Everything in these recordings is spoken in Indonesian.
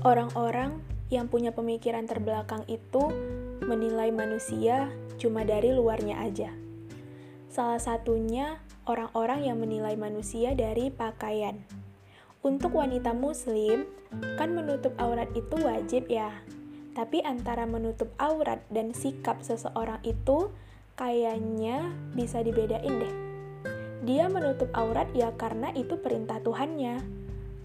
Orang-orang yang punya pemikiran terbelakang itu menilai manusia cuma dari luarnya aja. Salah satunya orang-orang yang menilai manusia dari pakaian. Untuk wanita muslim, kan menutup aurat itu wajib ya. Tapi antara menutup aurat dan sikap seseorang itu kayaknya bisa dibedain deh. Dia menutup aurat ya karena itu perintah Tuhannya.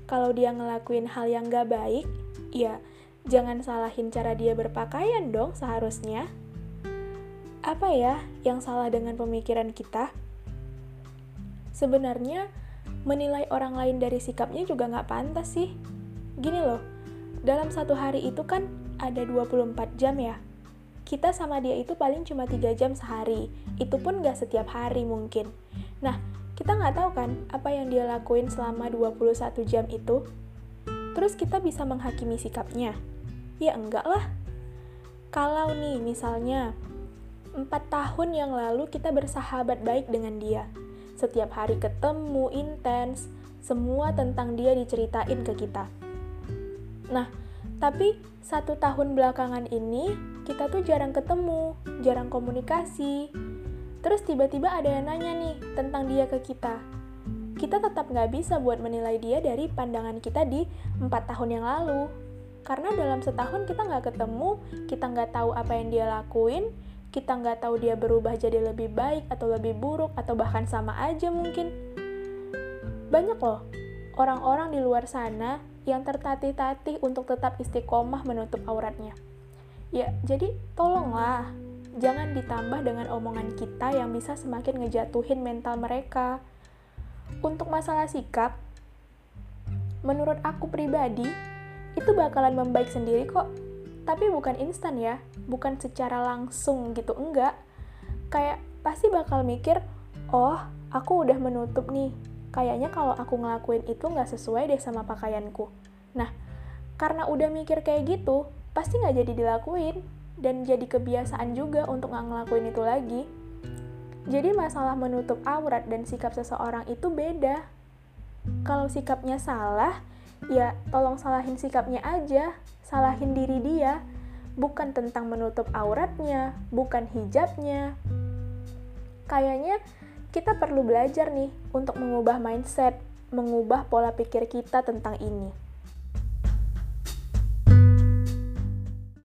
Kalau dia ngelakuin hal yang gak baik, ya jangan salahin cara dia berpakaian dong seharusnya. Apa ya yang salah dengan pemikiran kita? Sebenarnya, menilai orang lain dari sikapnya juga nggak pantas sih. Gini loh, dalam satu hari itu kan ada 24 jam ya. Kita sama dia itu paling cuma 3 jam sehari. Itu pun nggak setiap hari mungkin. Nah, kita nggak tahu kan apa yang dia lakuin selama 21 jam itu. Terus kita bisa menghakimi sikapnya? Ya enggak lah. Kalau nih misalnya, empat tahun yang lalu kita bersahabat baik dengan dia. Setiap hari ketemu, intens, semua tentang dia diceritain ke kita. Nah, tapi satu tahun belakangan ini, kita tuh jarang ketemu, jarang komunikasi. Terus tiba-tiba ada yang nanya nih tentang dia ke kita kita tetap nggak bisa buat menilai dia dari pandangan kita di empat tahun yang lalu. Karena dalam setahun kita nggak ketemu, kita nggak tahu apa yang dia lakuin, kita nggak tahu dia berubah jadi lebih baik atau lebih buruk atau bahkan sama aja mungkin. Banyak loh orang-orang di luar sana yang tertatih-tatih untuk tetap istiqomah menutup auratnya. Ya, jadi tolonglah, jangan ditambah dengan omongan kita yang bisa semakin ngejatuhin mental mereka. Untuk masalah sikap, menurut aku pribadi, itu bakalan membaik sendiri kok. Tapi bukan instan ya, bukan secara langsung gitu, enggak. Kayak pasti bakal mikir, oh aku udah menutup nih, kayaknya kalau aku ngelakuin itu nggak sesuai deh sama pakaianku. Nah, karena udah mikir kayak gitu, pasti nggak jadi dilakuin, dan jadi kebiasaan juga untuk nggak ngelakuin itu lagi. Jadi masalah menutup aurat dan sikap seseorang itu beda. Kalau sikapnya salah, ya tolong salahin sikapnya aja, salahin diri dia. Bukan tentang menutup auratnya, bukan hijabnya. Kayaknya kita perlu belajar nih untuk mengubah mindset, mengubah pola pikir kita tentang ini.